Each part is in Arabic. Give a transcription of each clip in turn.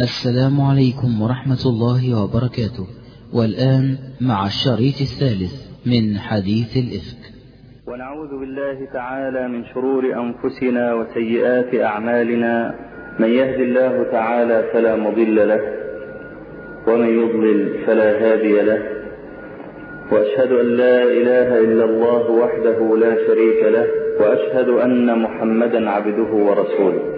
السلام عليكم ورحمة الله وبركاته. والآن مع الشريط الثالث من حديث الإفك. ونعوذ بالله تعالى من شرور أنفسنا وسيئات أعمالنا. من يهد الله تعالى فلا مضل له ومن يضلل فلا هادي له. وأشهد أن لا إله إلا الله وحده لا شريك له وأشهد أن محمدا عبده ورسوله.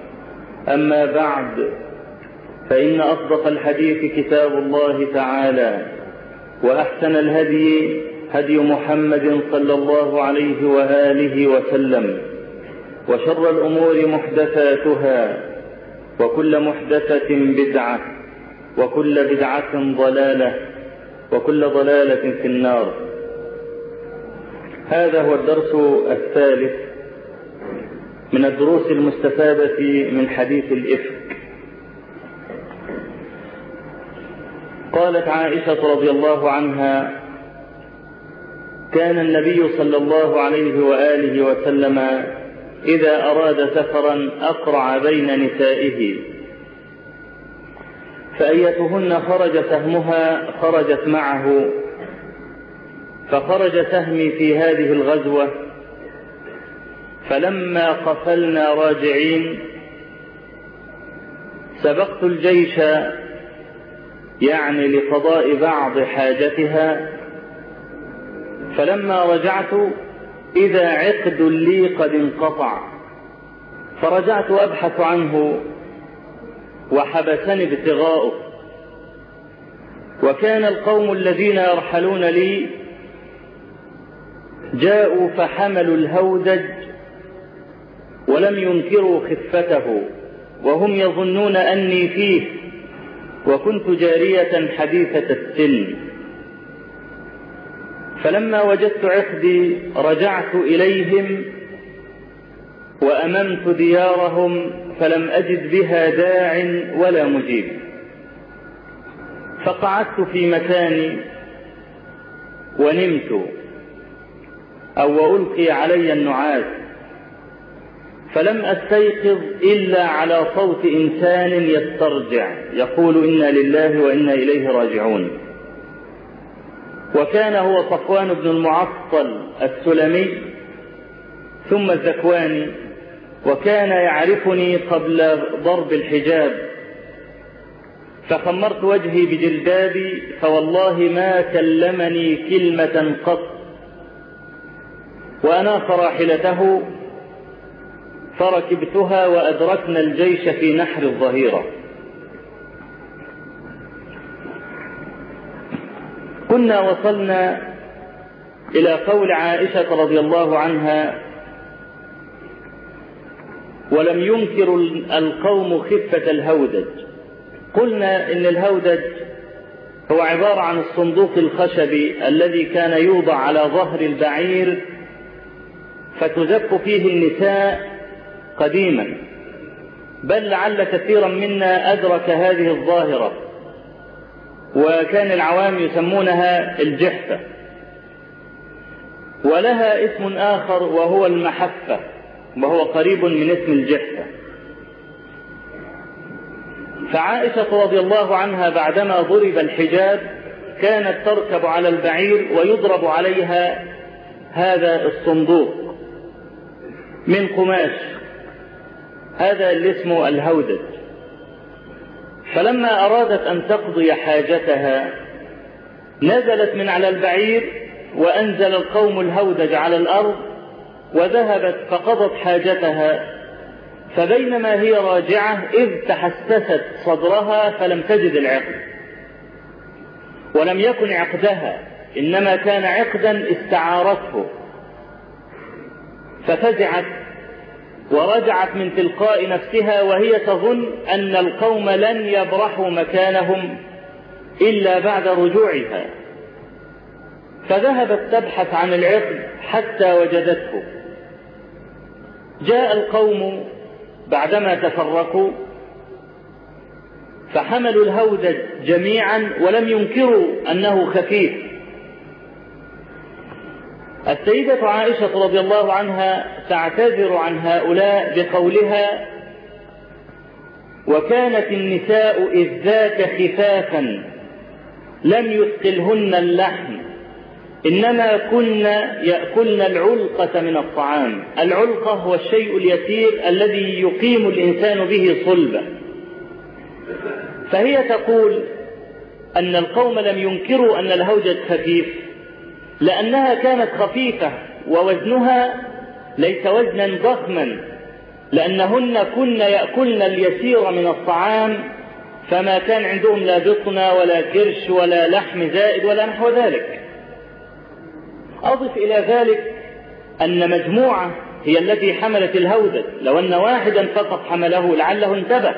أما بعد فإن أصدق الحديث كتاب الله تعالى وأحسن الهدي هدي محمد صلى الله عليه وآله وسلم وشر الأمور محدثاتها وكل محدثة بدعة وكل بدعة ضلالة وكل ضلالة في النار. هذا هو الدرس الثالث من الدروس المستفادة من حديث الإفك. قالت عائشة رضي الله عنها كان النبي صلى الله عليه وآله وسلم إذا أراد سفرا أقرع بين نسائه. فأيتهن خرج سهمها خرجت معه. فخرج سهمي في هذه الغزوة فلما قفلنا راجعين سبقت الجيش يعني لقضاء بعض حاجتها فلما رجعت إذا عقد لي قد انقطع فرجعت أبحث عنه وحبسني ابتغاؤه وكان القوم الذين يرحلون لي جاءوا فحملوا الهودج ولم ينكروا خفته وهم يظنون أني فيه وكنت جارية حديثة السن. فلما وجدت عقدي رجعت إليهم وأممت ديارهم فلم أجد بها داع ولا مجيب. فقعدت في مكاني ونمت أو ألقي علي النعاس. فلم أستيقظ إلا على صوت إنسان يسترجع يقول إنا لله وإنا إليه راجعون. وكان هو صفوان بن المعطل السلمي ثم الزكواني وكان يعرفني قبل ضرب الحجاب. فخمرت وجهي بجلدابي فوالله ما كلمني كلمة قط. وأناخ راحلته فركبتها وأدركنا الجيش في نحر الظهيرة. كنا وصلنا إلى قول عائشة رضي الله عنها ولم ينكر القوم خفة الهودج. قلنا إن الهودج هو عبارة عن الصندوق الخشبي الذي كان يوضع على ظهر البعير فتزف فيه النساء قديما. بل لعل كثيرا منا أدرك هذه الظاهرة وكان العوام يسمونها الجحفة. ولها اسم آخر وهو المحفة وهو قريب من اسم الجحفة. فعائشة رضي الله عنها بعدما ضرب الحجاب كانت تركب على البعير ويضرب عليها هذا الصندوق من قماش. هذا اللي اسمه الهودج. فلما أرادت أن تقضي حاجتها نزلت من على البعير وأنزل القوم الهودج على الأرض وذهبت فقضت حاجتها. فبينما هي راجعة إذ تحسست صدرها فلم تجد العقد. ولم يكن عقدها إنما كان عقدا استعارته. ففزعت ورجعت من تلقاء نفسها وهي تظن أن القوم لن يبرحوا مكانهم إلا بعد رجوعها. فذهبت تبحث عن العقد حتى وجدته. جاء القوم بعدما تفرقوا فحملوا الهودج جميعا ولم ينكروا أنه خفيف. السيدة عائشة رضي الله عنها تعتذر عن هؤلاء بقولها وكانت النساء إذ ذاك خفافا لم يثقلهن اللحم إنما كن يأكلن العلقة من الطعام. العلقة هو الشيء اليسير الذي يقيم الإنسان به صلبة. فهي تقول أن القوم لم ينكروا أن الهوجة خفيف. لأنها كانت خفيفة ووزنها ليس وزنا ضخما لأنهن كن يأكلن اليسير من الطعام فما كان عندهم لا بطنة ولا كرش ولا لحم زائد ولا نحو ذلك. أضف إلى ذلك أن مجموعة هي التي حملت الهودج لو أن واحدا فقط حمله لعله انتبه.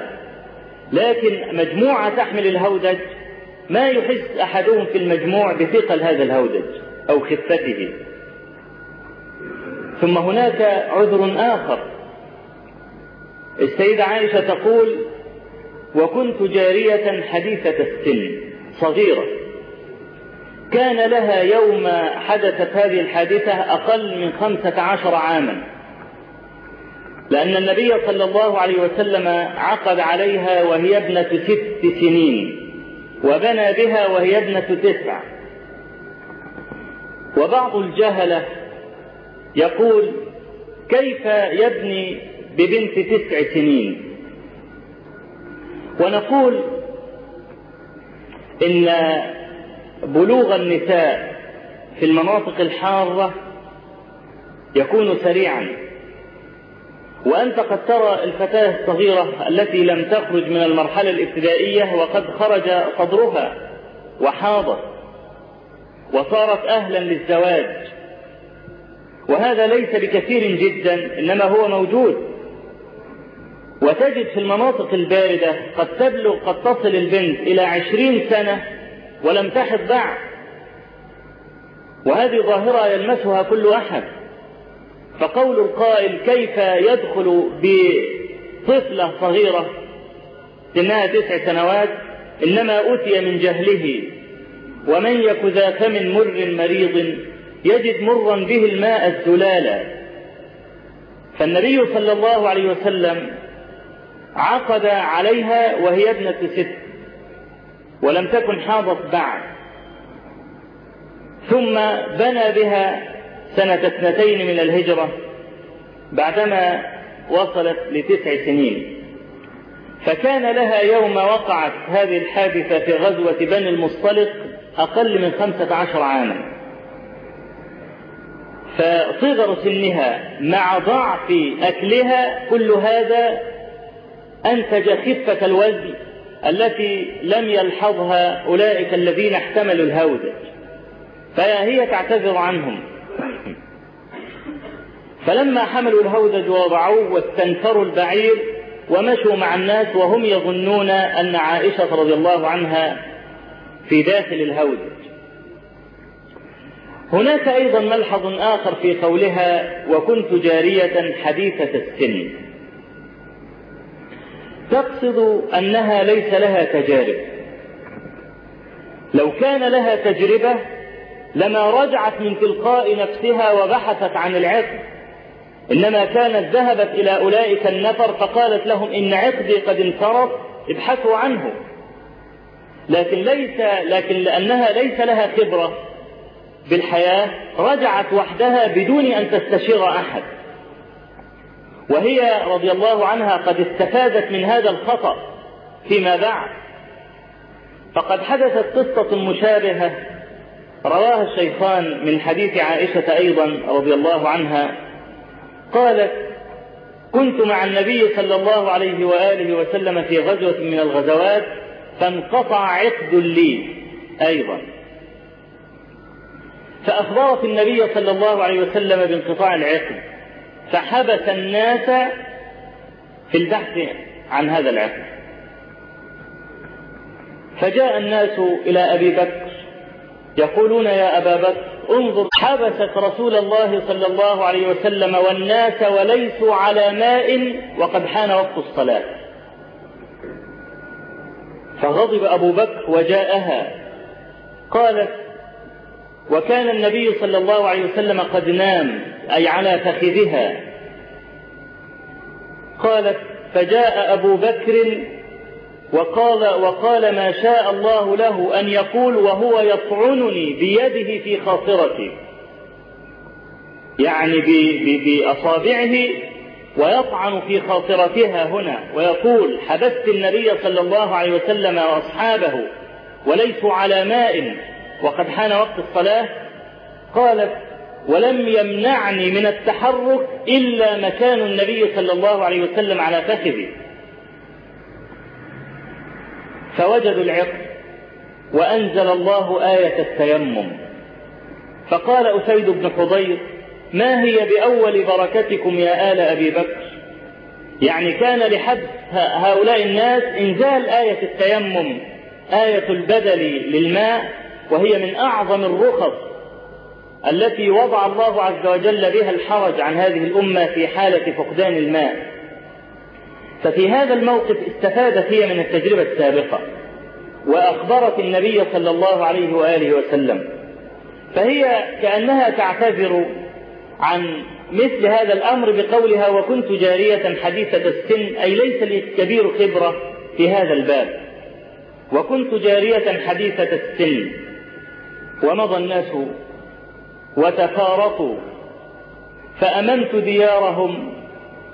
لكن مجموعة تحمل الهودج ما يحس أحدهم في المجموع بثقل هذا الهودج. أو خفته. ثم هناك عذر آخر. السيدة عائشة تقول وكنت جارية حديثة السن صغيرة. كان لها يوم حدثت هذه الحادثة أقل من خمسة عشر عاما. لأن النبي صلى الله عليه وسلم عقد عليها وهي ابنة ست سنين وبنى بها وهي ابنة تسع. وبعض الجهلة يقول كيف يبني ببنت تسع سنين؟ ونقول إن بلوغ النساء في المناطق الحارة يكون سريعا. وأنت قد ترى الفتاة الصغيرة التي لم تخرج من المرحلة الابتدائية وقد خرج صدرها وحاضت. وصارت أهلا للزواج. وهذا ليس بكثير جدا إنما هو موجود. وتجد في المناطق الباردة قد تبلغ قد تصل البنت إلى عشرين سنة ولم تحض بعد. وهذه ظاهرة يلمسها كل أحد. فقول القائل كيف يدخل بطفلة صغيرة سنها تسع سنوات إنما أتي من جهله. ومن يك ذا فم مر مريض يجد مرا به الماء الزلالا فالنبي صلى الله عليه وسلم عقد عليها وهي ابنة ست ولم تكن حاضت بعد. ثم بنى بها سنة اثنتين من الهجرة بعدما وصلت لتسع سنين. فكان لها يوم وقعت هذه الحادثة في غزوة بني المصطلق أقل من خمسة عشر عاما. فصغر سنها مع ضعف أكلها كل هذا أنتج خفة الوزن التي لم يلحظها أولئك الذين احتملوا الهودج فهي تعتذر عنهم. فلما حملوا الهودج ووضعوه واستنفروا البعير ومشوا مع الناس وهم يظنون أن عائشة رضي الله عنها في داخل الهودج هناك أيضا ملحظ آخر في قولها وكنت جارية حديثة السن. تقصد أنها ليس لها تجارب. لو كان لها تجربة لما رجعت من تلقاء نفسها وبحثت عن العقد. إنما كانت ذهبت إلى أولئك النفر فقالت لهم إن عقدي قد انصرف ابحثوا عنه. لكن ليس لكن لأنها ليس لها خبرة بالحياة رجعت وحدها بدون أن تستشير أحد. وهي رضي الله عنها قد استفادت من هذا الخطأ فيما بعد. فقد حدثت قصة مشابهة رواها الشيخان من حديث عائشة أيضا رضي الله عنها. قالت كنت مع النبي صلى الله عليه وآله وسلم في غزوة من الغزوات فانقطع عقد لي. أيضا. فأخبرت النبي صلى الله عليه وسلم بانقطاع العقد فحبس الناس في البحث عن هذا العقد. فجاء الناس إلى أبي بكر يقولون يا أبا بكر انظر حبست رسول الله صلى الله عليه وسلم والناس وليسوا على ماء وقد حان وقت الصلاة. فغضب أبو بكر وجاءها. قالت وكان النبي صلى الله عليه وسلم قد نام أي على فخذها. قالت فجاء أبو بكر وقال وقال ما شاء الله له أن يقول وهو يطعنني بيده في خاصرتي. يعني بأصابعه ويطعن في خاصرتها هنا ويقول حبست النبي صلى الله عليه وسلم وأصحابه وليسوا على ماء وقد حان وقت الصلاة قالت ولم يمنعني من التحرك إلا مكان النبي صلى الله عليه وسلم على فخذي فوجدوا العقد وأنزل الله آية التيمم. فقال أسيد بن حضير ما هي بأول بركتكم يا آل أبي بكر؟ يعني كان لحبس هؤلاء الناس إنزال آية التيمم آية البدل للماء وهي من أعظم الرخص التي وضع الله عز وجل بها الحرج عن هذه الأمة في حالة فقدان الماء. ففي هذا الموقف استفادت هي من التجربة السابقة وأخبرت النبي صلى الله عليه وآله وسلم. فهي كأنها تعتذر عن مثل هذا الأمر بقولها وكنت جارية حديثة السن أي ليس لي كبير خبرة في هذا الباب. وكنت جارية حديثة السن. ومضى الناس وتفارقوا. فأمنت ديارهم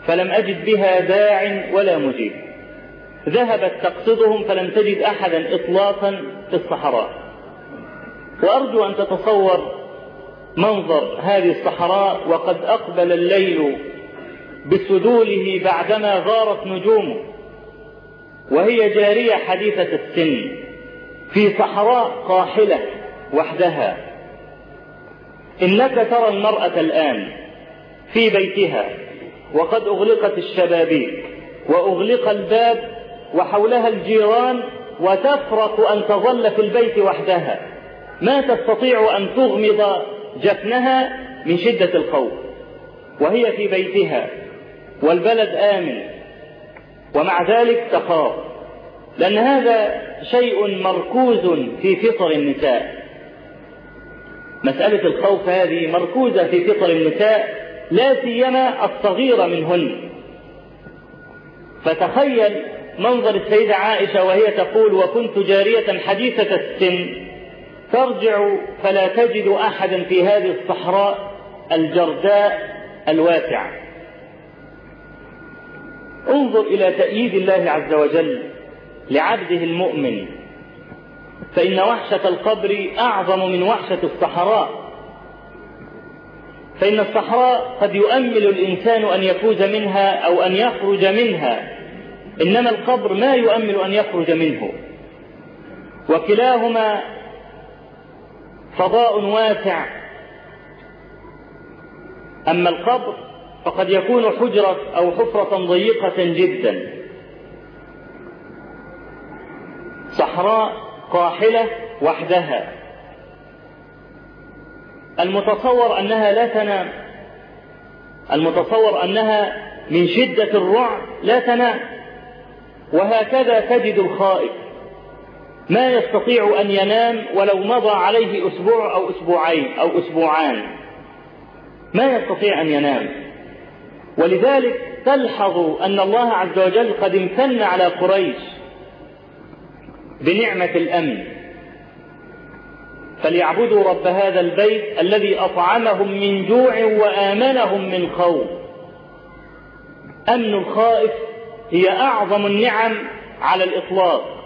فلم أجد بها داع ولا مجيب. ذهبت تقصدهم فلم تجد أحدا إطلاقا في الصحراء. وأرجو أن تتصور منظر هذه الصحراء وقد أقبل الليل بسدوله بعدما غارت نجومه وهي جارية حديثة السن في صحراء قاحلة وحدها. إنك ترى المرأة الآن في بيتها وقد أغلقت الشبابيك وأغلق الباب وحولها الجيران وتفرق أن تظل في البيت وحدها. ما تستطيع أن تغمض جفنها من شدة الخوف وهي في بيتها والبلد آمن ومع ذلك تخاف لأن هذا شيء مركوز في فطر النساء. مسألة الخوف هذه مركوزة في فطر النساء لا سيما الصغيرة منهن. فتخيل منظر السيدة عائشة وهي تقول وكنت جارية حديثة السن ترجع فلا تجد أحدا في هذه الصحراء الجرداء الواسعة. انظر إلى تأييد الله عز وجل لعبده المؤمن. فإن وحشة القبر أعظم من وحشة الصحراء. فإن الصحراء قد يؤمل الإنسان أن يفوز منها أو أن يخرج منها. إنما القبر ما يؤمل أن يخرج منه. وكلاهما فضاء واسع. أما القبر فقد يكون حجرة أو حفرة ضيقة جدا. صحراء قاحلة وحدها. المتصور أنها لا تنام. المتصور أنها من شدة الرعب لا تنام. وهكذا تجد الخائف. ما يستطيع أن ينام ولو مضى عليه أسبوع أو أسبوعين أو أسبوعان. ما يستطيع أن ينام. ولذلك تلحظ أن الله عز وجل قد امتن على قريش بنعمة الأمن. فليعبدوا رب هذا البيت الذي أطعمهم من جوع وآمنهم من خوف. أمن الخائف هي أعظم النعم على الإطلاق.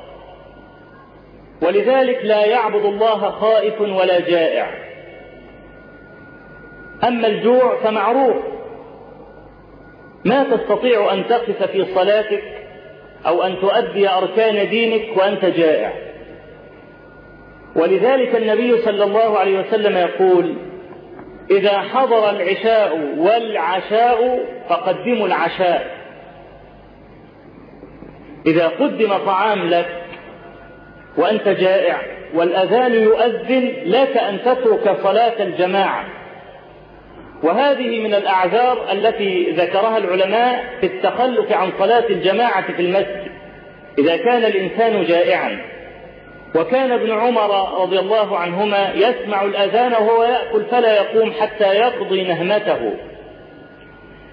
ولذلك لا يعبد الله خائف ولا جائع. أما الجوع فمعروف. ما تستطيع أن تقف في صلاتك أو أن تؤدي أركان دينك وأنت جائع. ولذلك النبي صلى الله عليه وسلم يقول إذا حضر العشاء والعشاء فقدموا العشاء. إذا قدم طعام لك وأنت جائع. والأذان يؤذن لك أن تترك صلاة الجماعة. وهذه من الأعذار التي ذكرها العلماء في التخلف عن صلاة الجماعة في المسجد. إذا كان الإنسان جائعا. وكان ابن عمر رضي الله عنهما يسمع الأذان وهو يأكل فلا يقوم حتى يقضي نهمته.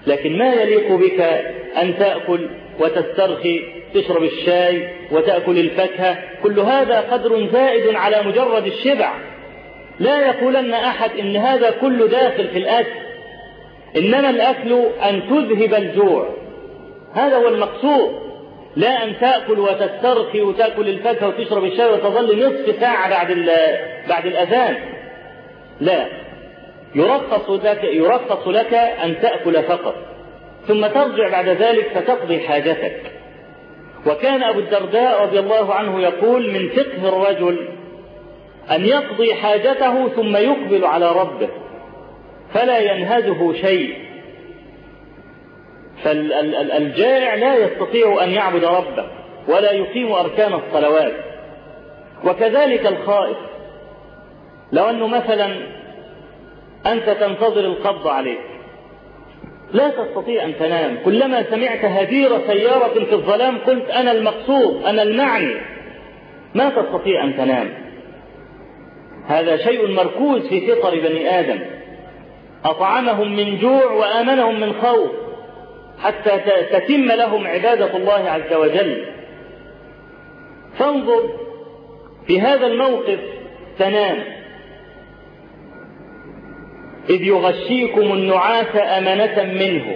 لكن ما يليق بك أن تأكل وتسترخي تشرب الشاي وتأكل الفاكهة. كل هذا قدر زائد على مجرد الشبع. لا يقولن أحد إن هذا كله داخل في الأكل. إنما الأكل أن تذهب الجوع. هذا هو المقصود. لا أن تأكل وتسترخي وتأكل الفاكهة وتشرب الشاي وتظل نصف ساعة بعد بعد الأذان. لا. يرخص لك يرخص لك أن تأكل فقط. ثم ترجع بعد ذلك فتقضي حاجتك. وكان أبو الدرداء رضي الله عنه يقول من فقه الرجل أن يقضي حاجته ثم يقبل على ربه فلا ينهزه شيء. فالجائع لا يستطيع أن يعبد ربه ولا يقيم أركان الصلوات. وكذلك الخائف. لو أنه مثلا أنت تنتظر القبض عليك. لا تستطيع أن تنام. كلما سمعت هدير سيارة في الظلام قلت أنا المقصود أنا المعني. ما تستطيع أن تنام. هذا شيء مركوز في فطر بني آدم. أطعمهم من جوع وآمنهم من خوف حتى تتم لهم عبادة الله عز وجل. فانظر في هذا الموقف تنام. إذ يغشيكم النعاس أمنة منه.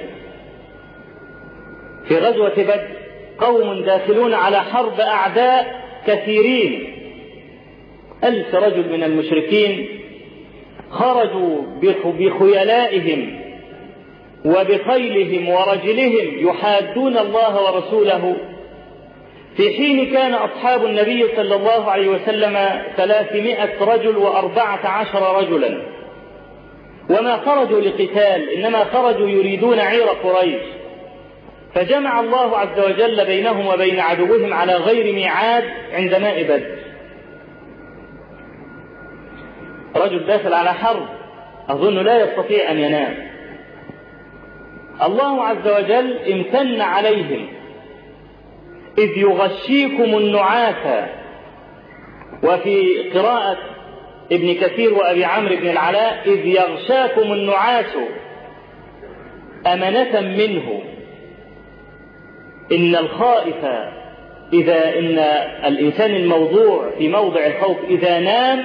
في غزوة بدر قوم داخلون على حرب أعداء كثيرين. ألف رجل من المشركين خرجوا بخيلائهم وبخيلهم ورجلهم يحادون الله ورسوله. في حين كان أصحاب النبي صلى الله عليه وسلم ثلاثمائة رجل وأربعة عشر رجلا. وما خرجوا لقتال إنما خرجوا يريدون عير قريش. فجمع الله عز وجل بينهم وبين عدوهم على غير ميعاد عند ماء بدر. رجل داخل على حرب أظن لا يستطيع أن ينام. الله عز وجل امتن عليهم إذ يغشيكم النعاس. وفي قراءة ابن كثير وأبي عمرو بن العلاء إذ يغشاكم النعاس أمنة منه. إن الخائف إذا إن الإنسان الموضوع في موضع الخوف إذا نام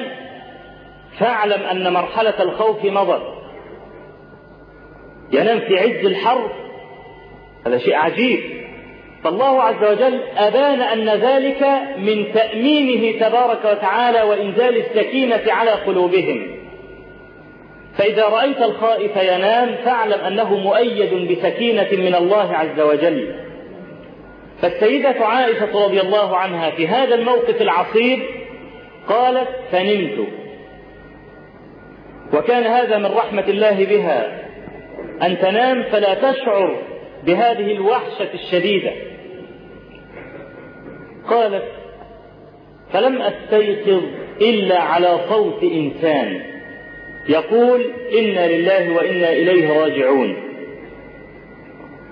فاعلم أن مرحلة الخوف مضت. ينام في عز الحرب هذا شيء عجيب. فالله عز وجل أبان أن ذلك من تأمينه تبارك وتعالى وإنزال السكينة على قلوبهم. فإذا رأيت الخائف ينام فاعلم أنه مؤيد بسكينة من الله عز وجل. فالسيدة عائشة رضي الله عنها في هذا الموقف العصيب قالت فنمت. وكان هذا من رحمة الله بها. أن تنام فلا تشعر بهذه الوحشة الشديدة. قالت فلم أستيقظ إلا على صوت إنسان. يقول إنا لله وإنا إليه راجعون.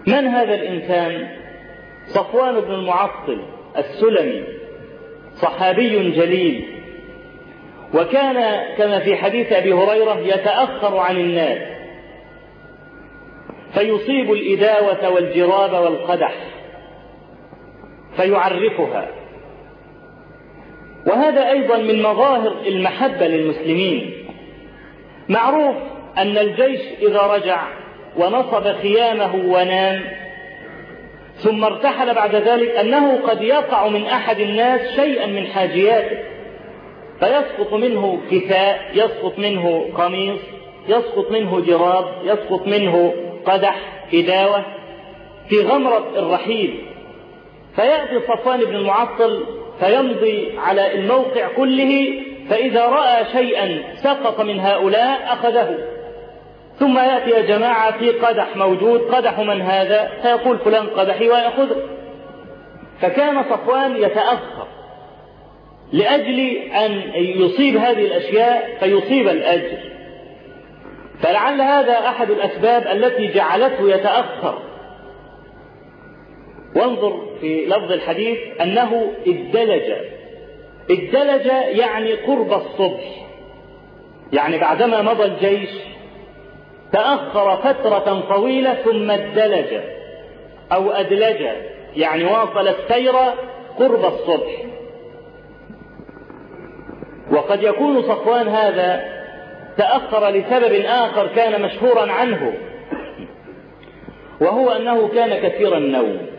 من هذا الإنسان؟ صفوان بن المعطل السلمي صحابي جليل. وكان كما في حديث أبي هريرة يتأخر عن الناس فيصيب الإداوة والجراب والقدح. فيعرفها. وهذا أيضا من مظاهر المحبة للمسلمين. معروف أن الجيش إذا رجع ونصب خيامه ونام ثم ارتحل بعد ذلك أنه قد يقع من أحد الناس شيئا من حاجياته. فيسقط منه كساء يسقط منه قميص يسقط منه جراب يسقط منه قدح إداوة في غمرة الرحيل. فيأتي صفوان بن المعطل فيمضي على الموقع كله فإذا رأى شيئا سقط من هؤلاء أخذه. ثم يأتي يا جماعة في قدح موجود قدح من هذا؟ فيقول فلان قدحي ويأخذه. فكان صفوان يتأخر لأجل أن يصيب هذه الأشياء فيصيب الأجر. فلعل هذا أحد الأسباب التي جعلته يتأخر. وانظر في لفظ الحديث أنه ادلج. ادلج يعني قرب الصبح. يعني بعدما مضى الجيش تأخر فترة طويلة ثم ادلج أو أدلج. يعني واصل السير قرب الصبح. وقد يكون صفوان هذا تأخر لسبب آخر كان مشهورا عنه وهو أنه كان كثير النوم.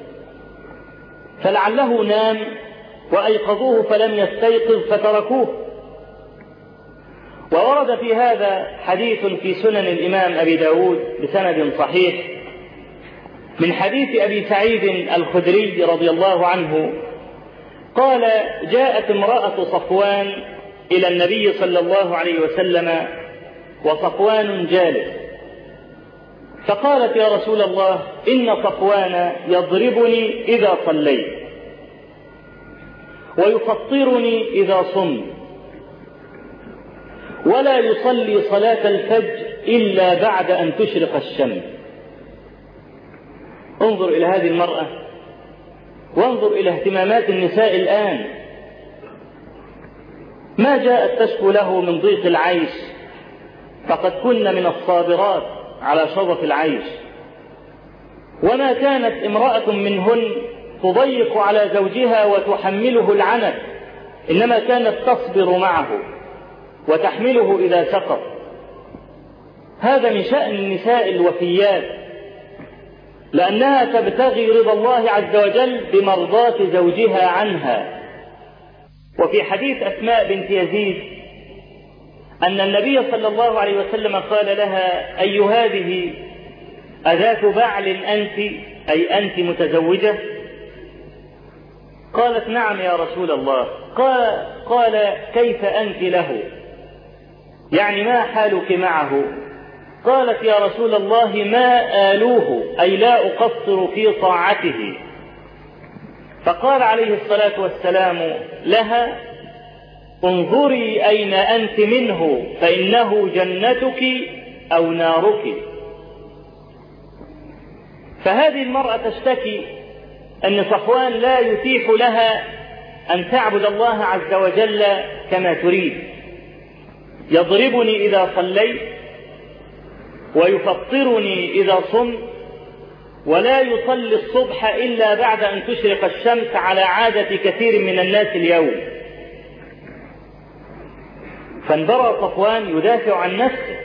فلعله نام وأيقظوه فلم يستيقظ فتركوه. وورد في هذا حديث في سنن الإمام أبي داود بسند صحيح من حديث أبي سعيد الخدري رضي الله عنه قال جاءت امرأة صفوان إلى النبي صلى الله عليه وسلم وصفوان جالس فقالت يا رسول الله إن صفوان يضربني إذا صليت. ويفطرني إذا صمت. ولا يصلي صلاة الفجر إلا بعد أن تشرق الشمس. انظر إلى هذه المرأة. وانظر إلى اهتمامات النساء الآن. ما جاءت تشكو له من ضيق العيش؟ فقد كن من الصابرات. على شظف العيش. وما كانت امرأة منهن تضيق على زوجها وتحمله العنت إنما كانت تصبر معه وتحمله إذا سقط. هذا من شأن النساء الوفيات لأنها تبتغي رضا الله عز وجل بمرضاة زوجها عنها. وفي حديث أسماء بنت يزيد أن النبي صلى الله عليه وسلم قال لها أي هذه أذات بعل أنت؟ أي أنت متزوجة؟ قالت نعم يا رسول الله. قال, قال كيف أنت له؟ يعني ما حالك معه؟ قالت يا رسول الله ما آلوه أي لا أقصر في طاعته. فقال عليه الصلاة والسلام لها انظري أين أنت منه فإنه جنتك أو نارك. فهذه المرأة تشتكي أن صفوان لا يتيح لها أن تعبد الله عز وجل كما تريد. يضربني إذا صليت ويفطرني إذا صمت ولا يصلي الصبح إلا بعد أن تشرق الشمس على عادة كثير من الناس اليوم. فانبرى صفوان يدافع عن نفسه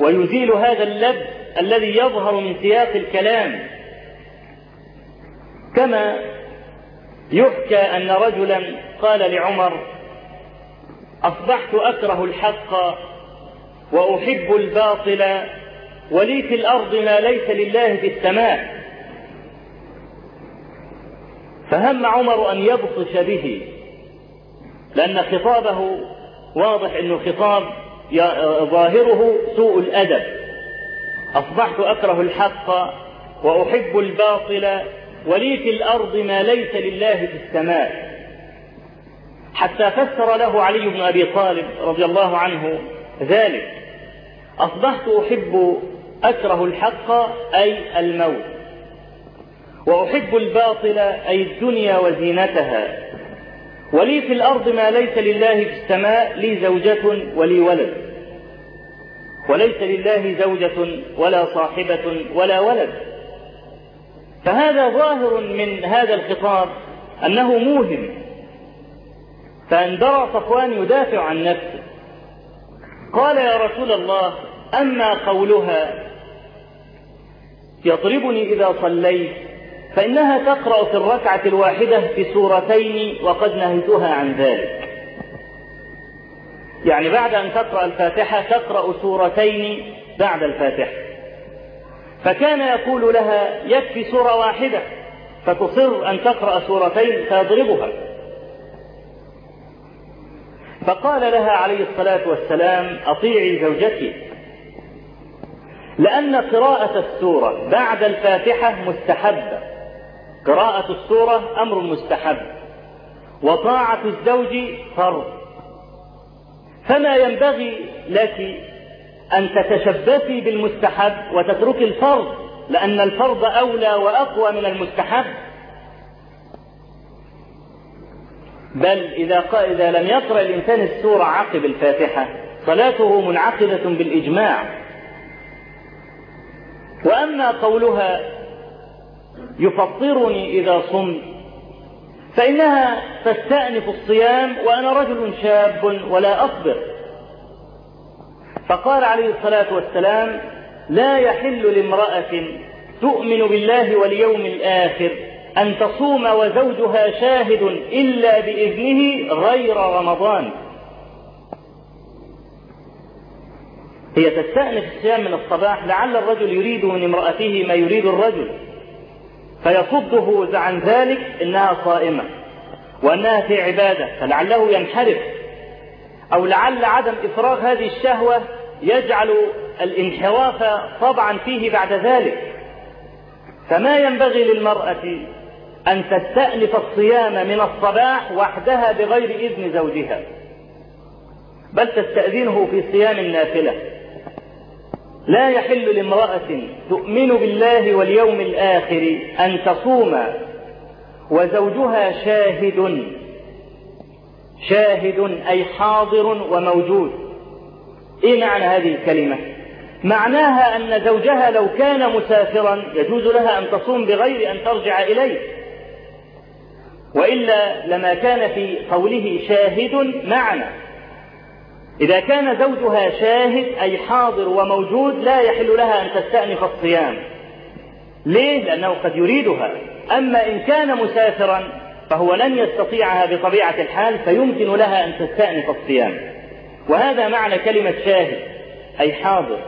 ويزيل هذا اللبس الذي يظهر من سياق الكلام. كما يحكى أن رجلا قال لعمر أصبحت أكره الحق وأحب الباطل ولي في الأرض ما ليس لله في السماء. فهم عمر أن يبطش به. لأن خطابه واضح أنه خطاب ظاهره سوء الأدب. أصبحت أكره الحق وأحب الباطل ولي في الأرض ما ليس لله في السماء. حتى فسر له علي بن أبي طالب رضي الله عنه ذلك. أصبحت أحب أكره الحق أي الموت. وأحب الباطل أي الدنيا وزينتها. ولي في الأرض ما ليس لله في السماء لي زوجة ولي ولد. وليس لله زوجة ولا صاحبة ولا ولد. فهذا ظاهر من هذا الخطاب أنه موهم. فاندرى صفوان يدافع عن نفسه. قال يا رسول الله أما قولها يضربني إذا صليت فإنها تقرأ في الركعة الواحدة بسورتين وقد نهيتها عن ذلك. يعني بعد أن تقرأ الفاتحة تقرأ سورتين بعد الفاتحة. فكان يقول لها يكفي سورة واحدة. فتصر أن تقرأ سورتين فيضربها. فقال لها عليه الصلاة والسلام أطيعي زوجتي. لأن قراءة السورة بعد الفاتحة مستحبة. قراءة السورة أمر مستحب. وطاعة الزوج فرض. فما ينبغي لك أن تتشبثي بالمستحب وتتركي الفرض لأن الفرض أولى وأقوى من المستحب. بل إذا إذا لم يقرأ الإنسان السورة عقب الفاتحة صلاته منعقدة بالإجماع. وأما قولها يفطرني إذا صمت. فإنها تستأنف الصيام وأنا رجل شاب ولا أصبر. فقال عليه الصلاة والسلام لا يحل لامرأة تؤمن بالله واليوم الآخر أن تصوم وزوجها شاهد إلا بإذنه غير رمضان. هي تستأنف الصيام من الصباح لعل الرجل يريد من امرأته ما يريد الرجل. فيصده عن ذلك إنها صائمة وأنها في عبادة فلعله ينحرف. أو لعل عدم إفراغ هذه الشهوة يجعل الانحراف طبعا فيه بعد ذلك. فما ينبغي للمرأة أن تستأنف الصيام من الصباح وحدها بغير إذن زوجها بل تستأذنه في صيام النافلة. لا يحل لامرأة تؤمن بالله واليوم الآخر أن تصوم وزوجها شاهد شاهد أي حاضر وموجود. إيه معنى هذه الكلمة؟ معناها أن زوجها لو كان مسافرا يجوز لها أن تصوم بغير أن ترجع إليه. وإلا لما كان في قوله شاهد معنى إذا كان زوجها شاهد أي حاضر وموجود لا يحل لها أن تستأنف الصيام. ليه؟ لأنه قد يريدها. أما إن كان مسافرا فهو لن يستطيعها بطبيعة الحال فيمكن لها أن تستأنف الصيام. وهذا معنى كلمة شاهد أي حاضر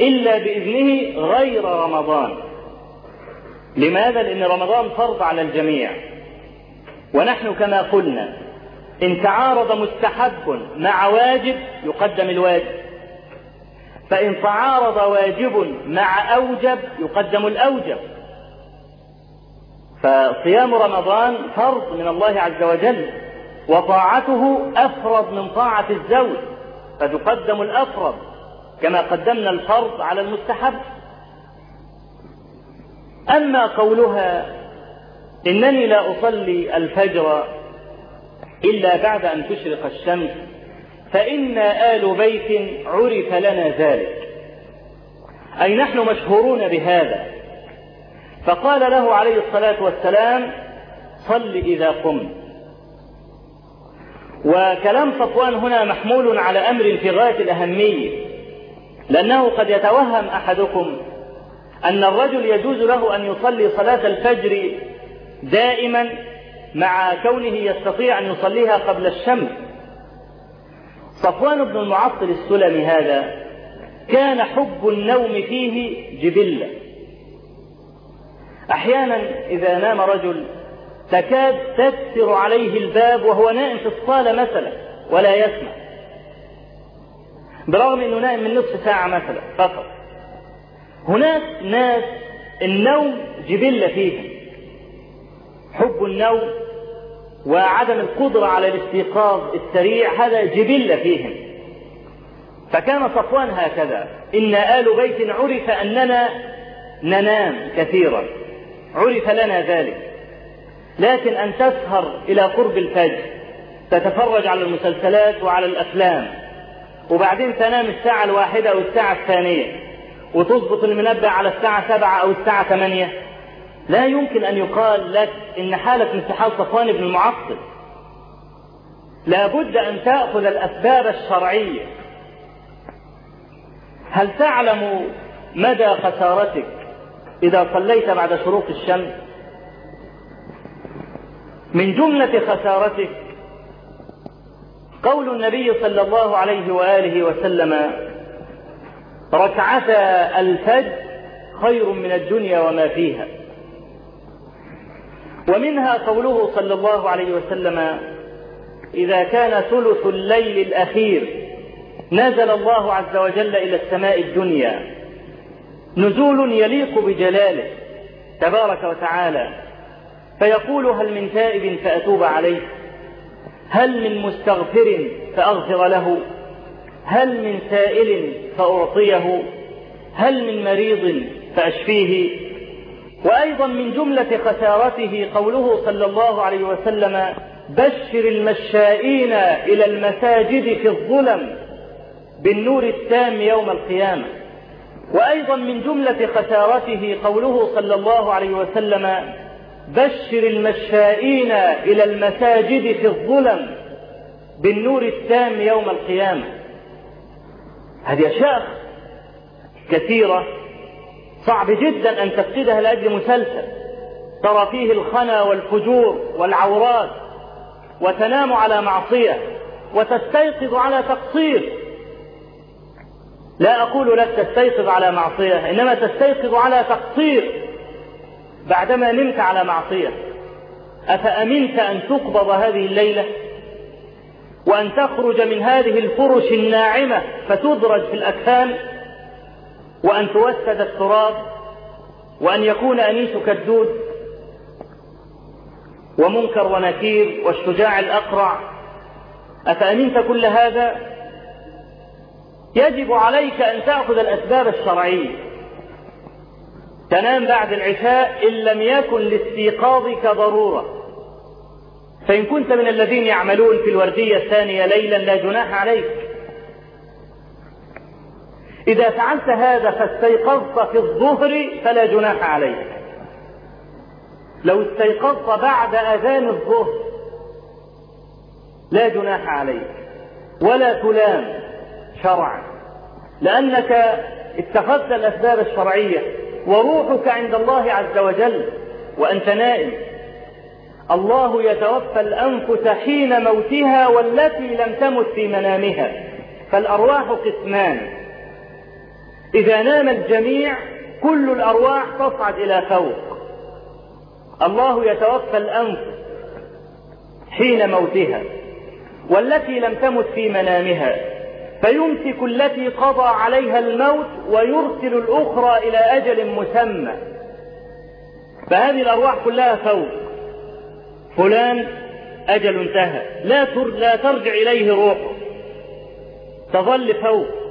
إلا بإذنه غير رمضان. لماذا؟ لأن رمضان فرض على الجميع. ونحن كما قلنا إن تعارض مستحب مع واجب يقدم الواجب. فإن تعارض واجب مع أوجب يقدم الأوجب. فصيام رمضان فرض من الله عز وجل وطاعته أفرض من طاعة الزوج فتقدم الأفرض كما قدمنا الفرض على المستحب. أما قولها إنني لا أصلي الفجر إلا بعد أن تشرق الشمس فإنا آل بيت عرف لنا ذلك. أي نحن مشهورون بهذا. فقال له عليه الصلاة والسلام صل إذا قمت وكلام صفوان هنا محمول على أمر في غاية الأهمية لأنه قد يتوهم أحدكم أن الرجل يجوز له أن يصلي صلاة الفجر دائما مع كونه يستطيع أن يصليها قبل الشمس. صفوان بن المعطل السلمي هذا كان حب النوم فيه جبلة. أحيانا إذا نام رجل تكاد تكسر عليه الباب وهو نائم في الصالة مثلا ولا يسمع. برغم أنه نائم من نصف ساعة مثلا فقط. هناك ناس النوم جبلة فيهم. حب النوم وعدم القدرة على الاستيقاظ السريع هذا جبلة فيهم. فكان صفوان هكذا. إن آل بيت عرف أننا ننام كثيرا. عرف لنا ذلك. لكن أن تسهر إلى قرب الفجر تتفرج على المسلسلات وعلى الأفلام وبعدين تنام الساعة الواحدة أو الساعة الثانية وتظبط المنبه على الساعة سبعة أو الساعة ثمانية لا يمكن أن يقال لك إن حالة انتحال صفوان بن المعطل لابد أن تأخذ الأسباب الشرعية. هل تعلم مدى خسارتك إذا صليت بعد شروق الشمس؟ من جملة خسارتك قول النبي صلى الله عليه وآله وسلم ركعتا الفجر خير من الدنيا وما فيها. ومنها قوله صلى الله عليه وسلم إذا كان ثلث الليل الأخير نزل الله عز وجل إلى السماء الدنيا نزول يليق بجلاله تبارك وتعالى فيقول هل من تائب فأتوب عليه هل من مستغفر فأغفر له هل من سائل فأعطيه هل من مريض فأشفيه وأيضا من جملة خسارته قوله صلى الله عليه وسلم بشر المشائين إلى المساجد في الظلم بالنور التام يوم القيامة. وأيضا من جملة خسارته قوله صلى الله عليه وسلم بشر المشائين إلى المساجد في الظلم بالنور التام يوم القيامة. هذه أشياء كثيرة صعب جدا أن تفقدها لأجل مسلسل. ترى فيه الخنا والفجور والعورات وتنام على معصية وتستيقظ على تقصير. لا أقول لك تستيقظ على معصية إنما تستيقظ على تقصير. بعدما نمت على معصية أفأمنت أن تقبض هذه الليلة؟ وأن تخرج من هذه الفرش الناعمة فتدرج في الأكفان؟ وأن توسد التراب وأن يكون أنيسك الدود ومنكر ونكير والشجاع الأقرع. أفأمنت كل هذا؟ يجب عليك أن تأخذ الأسباب الشرعية. تنام بعد العشاء إن لم يكن لاستيقاظك ضرورة. فإن كنت من الذين يعملون في الوردية الثانية ليلا لا جناح عليك. إذا فعلت هذا فاستيقظت في الظهر فلا جناح عليك. لو استيقظت بعد أذان الظهر لا جناح عليك ولا تلام شرعا لأنك اتخذت الأسباب الشرعية وروحك عند الله عز وجل وأنت نائم. الله يتوفى الأنفس حين موتها والتي لم تمت في منامها. فالأرواح قسمان. إذا نام الجميع كل الأرواح تصعد إلى فوق. الله يتوفى الأنفس حين موتها والتي لم تمت في منامها فيمسك التي قضى عليها الموت ويرسل الأخرى إلى أجل مسمى. فهذه الأرواح كلها فوق. فلان أجل انتهى. لا لا ترجع إليه روحه. تظل فوق.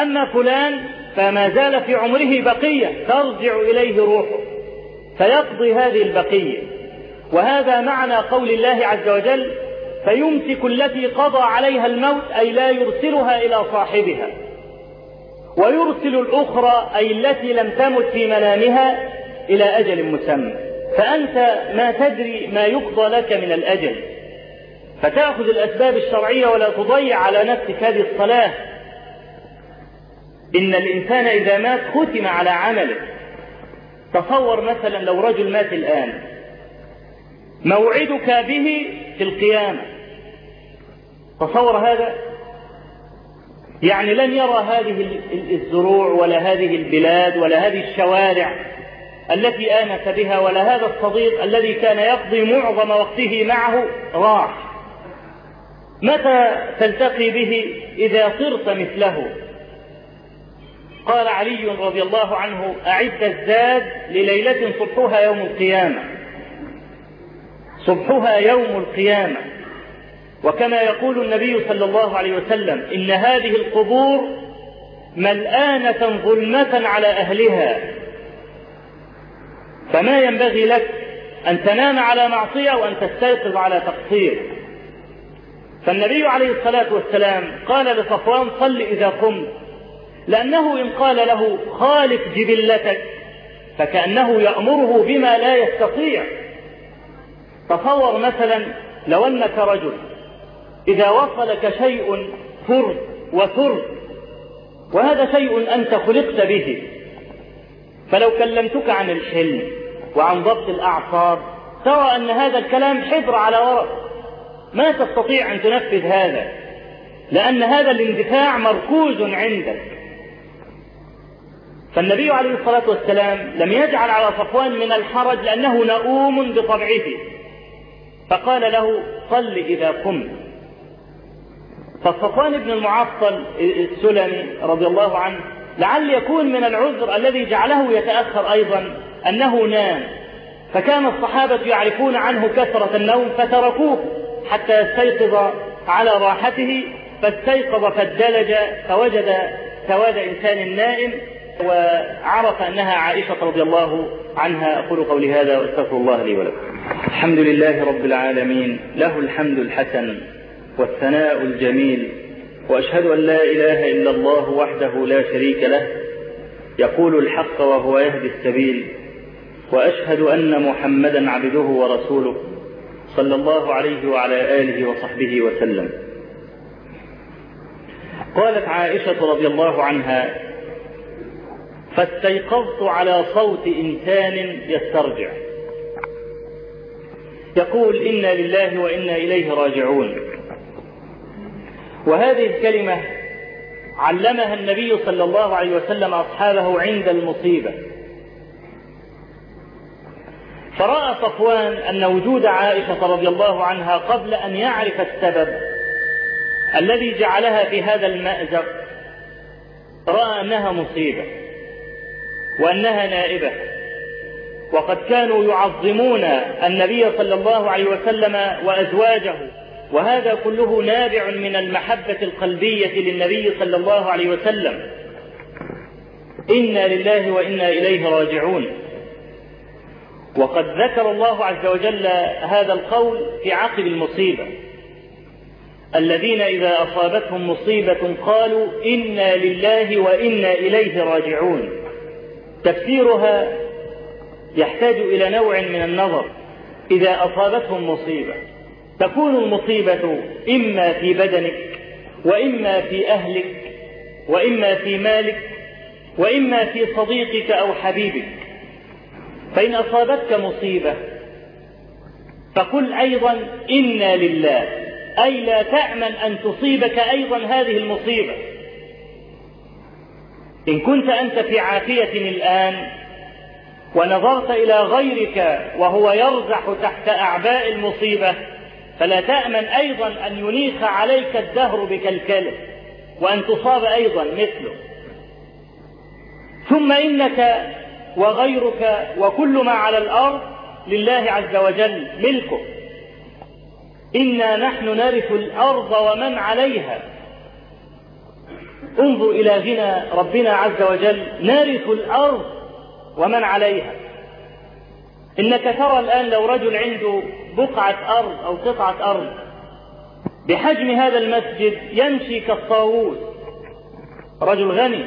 أما فلان فما زال في عمره بقية ترجع إليه روحه. فيقضي هذه البقية. وهذا معنى قول الله عز وجل فيمسك التي قضى عليها الموت أي لا يرسلها إلى صاحبها. ويرسل الأخرى أي التي لم تمت في منامها إلى أجل مسمى. فأنت ما تدري ما يقضى لك من الأجل. فتأخذ الأسباب الشرعية ولا تضيع على نفسك هذه الصلاة. إن الإنسان إذا مات ختم على عمله. تصور مثلا لو رجل مات الآن. موعدك به في القيامة. تصور هذا؟ يعني لن يرى هذه الزروع ولا هذه البلاد ولا هذه الشوارع التي آنس بها ولا هذا الصديق الذي كان يقضي معظم وقته معه راح. متى تلتقي به إذا صرت مثله؟ قال علي رضي الله عنه أعد الزاد لليلة صبحها يوم القيامة. صبحها يوم القيامة. وكما يقول النبي صلى الله عليه وسلم إن هذه القبور ملآنة ظلمة على أهلها. فما ينبغي لك أن تنام على معصية وأن تستيقظ على تقصير. فالنبي عليه الصلاة والسلام قال لصفوان صل إذا قمت. لأنه إن قال له خالف جبلتك فكأنه يأمره بما لا يستطيع. تصور مثلا لو أنك رجل إذا وصلك شيء فرد وثرد وهذا شيء أنت خلقت به فلو كلمتك عن الحلم وعن ضبط الأعصاب ترى أن هذا الكلام حبر على ورق. ما تستطيع أن تنفذ هذا لأن هذا الاندفاع مركوز عندك. فالنبي عليه الصلاة والسلام لم يجعل على صفوان من الحرج لأنه نؤوم بطبعه. فقال له صل إذا قمت. فصفوان بن المعطل السلمي رضي الله عنه لعل يكون من العذر الذي جعله يتأخر أيضا أنه نام. فكان الصحابة يعرفون عنه كثرة النوم فتركوه حتى يستيقظ على راحته. فاستيقظ فادلج فوجد سواد إنسان نائم. وعرف أنها عائشة رضي الله عنها أقول قولي هذا وأستغفر الله لي ولكم. الحمد لله رب العالمين له الحمد الحسن والثناء الجميل وأشهد أن لا إله إلا الله وحده لا شريك له يقول الحق وهو يهدي السبيل وأشهد أن محمدا عبده ورسوله صلى الله عليه وعلى آله وصحبه وسلم. قالت عائشة رضي الله عنها فاستيقظت على صوت إنسان يسترجع. يقول إنا لله وإنا إليه راجعون. وهذه الكلمة علمها النبي صلى الله عليه وسلم أصحابه عند المصيبة. فرأى صفوان أن وجود عائشة رضي الله عنها قبل أن يعرف السبب الذي جعلها في هذا المأزق رأى أنها مصيبة. وأنها نائبة. وقد كانوا يعظمون النبي صلى الله عليه وسلم وأزواجه وهذا كله نابع من المحبة القلبية للنبي صلى الله عليه وسلم. إنا لله وإنا إليه راجعون. وقد ذكر الله عز وجل هذا القول في عقب المصيبة. الذين إذا أصابتهم مصيبة قالوا إنا لله وإنا إليه راجعون. تفسيرها يحتاج إلى نوع من النظر. إذا أصابتهم مصيبة تكون المصيبة إما في بدنك وإما في أهلك وإما في مالك وإما في صديقك أو حبيبك. فإن أصابتك مصيبة فقل أيضا إنا لله أي لا تأمن أن تصيبك أيضا هذه المصيبة. إن كنت أنت في عافية الآن ونظرت إلى غيرك وهو يرزح تحت أعباء المصيبة فلا تأمن أيضا أن ينيخ عليك الدهر بكلكله وأن تصاب أيضا مثله. ثم إنك وغيرك وكل ما على الأرض لله عز وجل ملكه. إنا نحن نرث الأرض ومن عليها. انظر إلى غنى ربنا عز وجل نرث الأرض ومن عليها. إنك ترى الآن لو رجل عنده بقعة أرض أو قطعة أرض بحجم هذا المسجد يمشي كالطاووس. رجل غني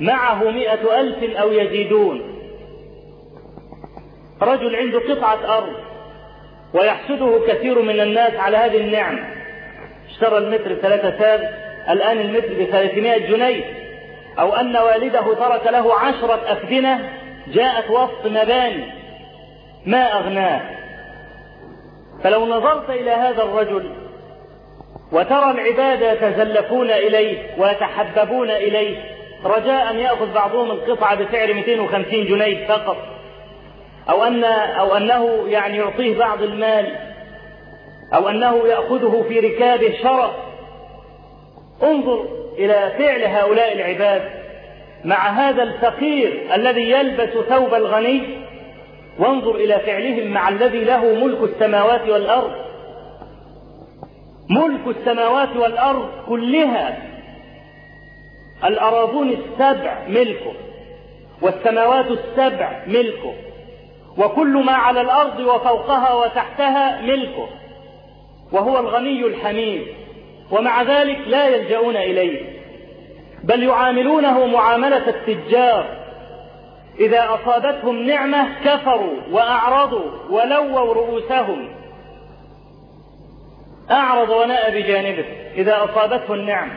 معه مئة ألف أو يزيدون. رجل عنده قطعة أرض ويحسده كثير من الناس على هذه النعمة. اشترى المتر بثلاثة ساب الآن المتر بثلاثمائة جنيه. أو أن والده ترك له عشرة أفدنة جاءت وسط مباني. ما أغناه. فلو نظرت إلى هذا الرجل وترى العباد يتزلفون إليه ويتحببون إليه رجاء أن يأخذ بعضهم القطعة بسعر 250 جنيه فقط. أو أن أو أنه يعني يعطيه بعض المال. أو أنه يأخذه في ركابه شرف انظر إلى فعل هؤلاء العباد مع هذا الفقير الذي يلبس ثوب الغني وانظر إلى فعلهم مع الذي له ملك السماوات والأرض. ملك السماوات والأرض كلها الأراضون السبع ملكه والسماوات السبع ملكه وكل ما على الأرض وفوقها وتحتها ملكه وهو الغني الحميد. ومع ذلك لا يلجؤون إليه بل يعاملونه معاملة التجار. إذا أصابتهم نعمة كفروا وأعرضوا ولووا رؤوسهم. أعرض وناء بجانبه إذا أصابته النعمة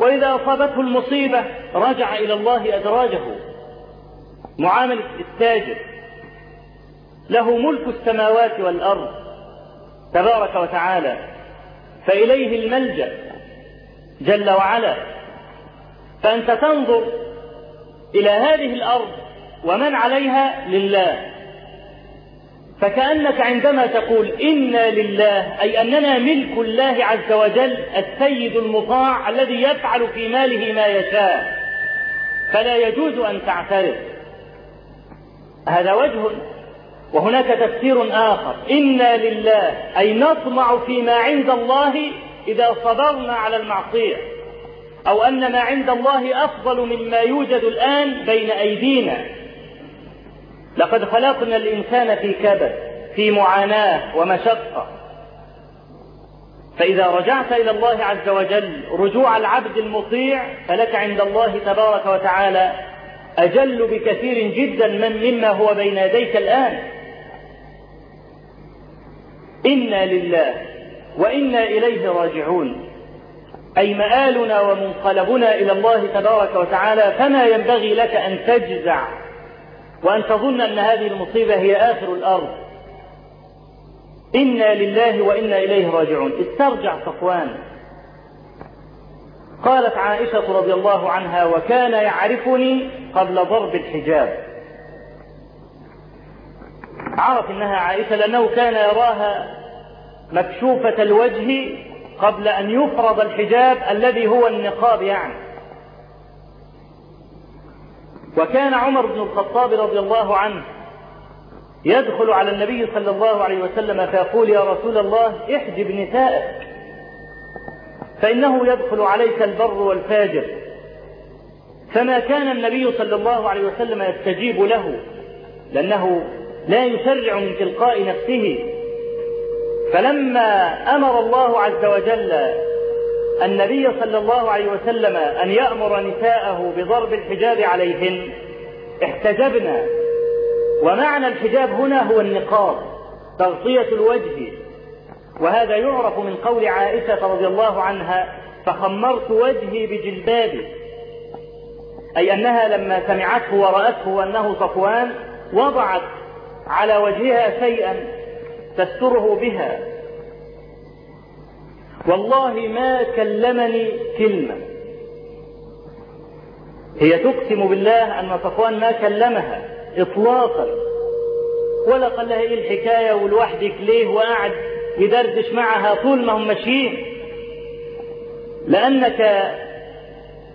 وإذا أصابته المصيبة رجع إلى الله أدراجه. معاملة التاجر. له ملك السماوات والأرض تبارك وتعالى. فإليه الملجأ جل وعلا. فأنت تنظر إلى هذه الأرض ومن عليها لله. فكأنك عندما تقول إنا لله أي أننا ملك الله عز وجل السيد المطاع الذي يفعل في ماله ما يشاء. فلا يجوز أن تعترض. هذا وجه وهناك تفسير آخر. إنا لله أي نطمع فيما عند الله إذا صبرنا على المعصية. أو أن ما عند الله أفضل مما يوجد الآن بين أيدينا. لقد خلقنا الإنسان في كبد في معاناة ومشقة. فإذا رجعت إلى الله عز وجل رجوع العبد المطيع فلك عند الله تبارك وتعالى أجل بكثير جدا من مما هو بين يديك الآن. إنا لله وإنا إليه راجعون. أي مآلنا ومنقلبنا إلى الله تبارك وتعالى فما ينبغي لك أن تجزع وأن تظن أن هذه المصيبة هي آخر الأرض. إنا لله وإنا إليه راجعون. استرجع صفوان. قالت عائشة رضي الله عنها وكان يعرفني قبل ضرب الحجاب. عرف إنها عائشة لأنه كان يراها مكشوفة الوجه قبل أن يفرض الحجاب الذي هو النقاب يعني. وكان عمر بن الخطاب رضي الله عنه يدخل على النبي صلى الله عليه وسلم فيقول يا رسول الله احجب نسائك فإنه يدخل عليك البر والفاجر. فما كان النبي صلى الله عليه وسلم يستجيب له لأنه لا يشرع من تلقاء نفسه. فلما أمر الله عز وجل النبي صلى الله عليه وسلم أن يأمر نساءه بضرب الحجاب عليهن احتجبنا. ومعنى الحجاب هنا هو النقاب تغطية الوجه. وهذا يعرف من قول عائشة رضي الله عنها فخمرت وجهي بجلبابي أي أنها لما سمعته ورأته أنه صفوان وضعت على وجهها شيئا تستره بها. والله ما كلمني كلمة. هي تقسم بالله أن صفوان ما كلمها إطلاقا. ولا قال لها إيه الحكاية ولوحدك ليه وقعد يدردش معها طول ما هم ماشيين؟ لأنك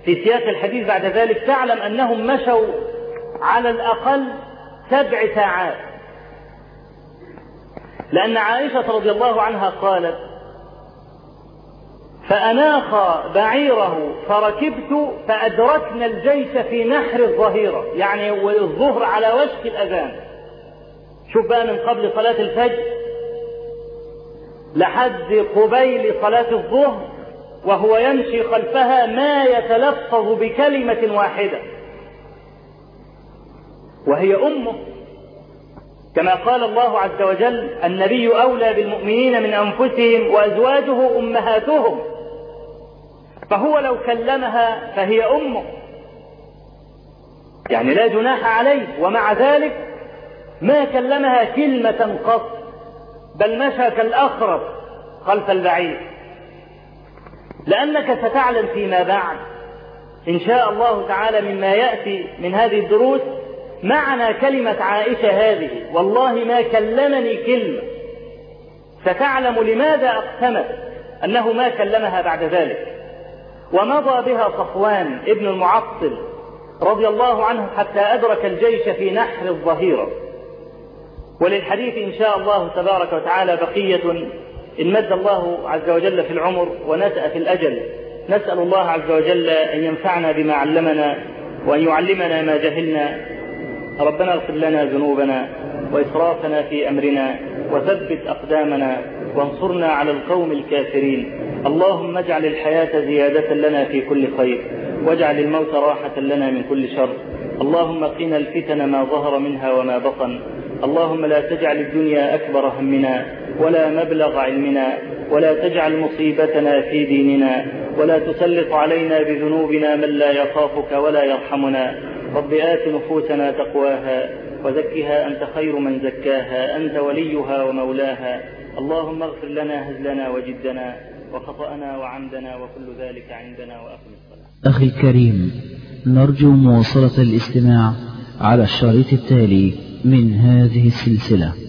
في سياق الحديث بعد ذلك تعلم أنهم مشوا على الأقل سبع ساعات. لأن عائشة رضي الله عنها قالت فأناخ بعيره فركبت فأدركنا الجيش في نحر الظهيرة. يعني والظهر على وشك الأذان. شوف بقى من قبل صلاة الفجر لحد قبيل صلاة الظهر وهو يمشي خلفها ما يتلفظ بكلمة واحدة وهي أمه. كما قال الله عز وجل النبي أولى بالمؤمنين من أنفسهم وأزواجه أمهاتهم. فهو لو كلمها فهي أمه. يعني لا جناح عليه ومع ذلك ما كلمها كلمة قط بل مشى كالأخرس خلف البعير. لأنك ستعلم فيما بعد. إن شاء الله تعالى مما يأتي من هذه الدروس معنى كلمة عائشة هذه. والله ما كلمني كلمة. ستعلم لماذا أقسمت أنه ما كلمها بعد ذلك. ومضى بها صفوان ابن المعطل رضي الله عنه حتى أدرك الجيش في نحر الظهيرة. وللحديث إن شاء الله تبارك وتعالى بقية إن مد الله عز وجل في العمر ونسأ في الأجل. نسأل الله عز وجل أن ينفعنا بما علمنا وأن يعلمنا ما جهلنا. ربنا اغفر لنا ذنوبنا وإسرافنا في أمرنا وثبت أقدامنا وانصرنا على القوم الكافرين. اللهم اجعل الحياة زيادة لنا في كل خير واجعل الموت راحة لنا من كل شر. اللهم قنا الفتن ما ظهر منها وما بطن. اللهم لا تجعل الدنيا أكبر همنا ولا مبلغ علمنا ولا تجعل مصيبتنا في ديننا ولا تسلط علينا بذنوبنا من لا يخافك ولا يرحمنا. رب آت نفوسنا تقواها وزكها أنت خير من زكاها أنت وليها ومولاها. اللهم اغفر لنا هزلنا وجدنا وخطأنا وعمدنا وكل ذلك عندنا وأقم الصلاة. أخي الكريم نرجو مواصلة الاستماع على الشريط التالي من هذه السلسلة.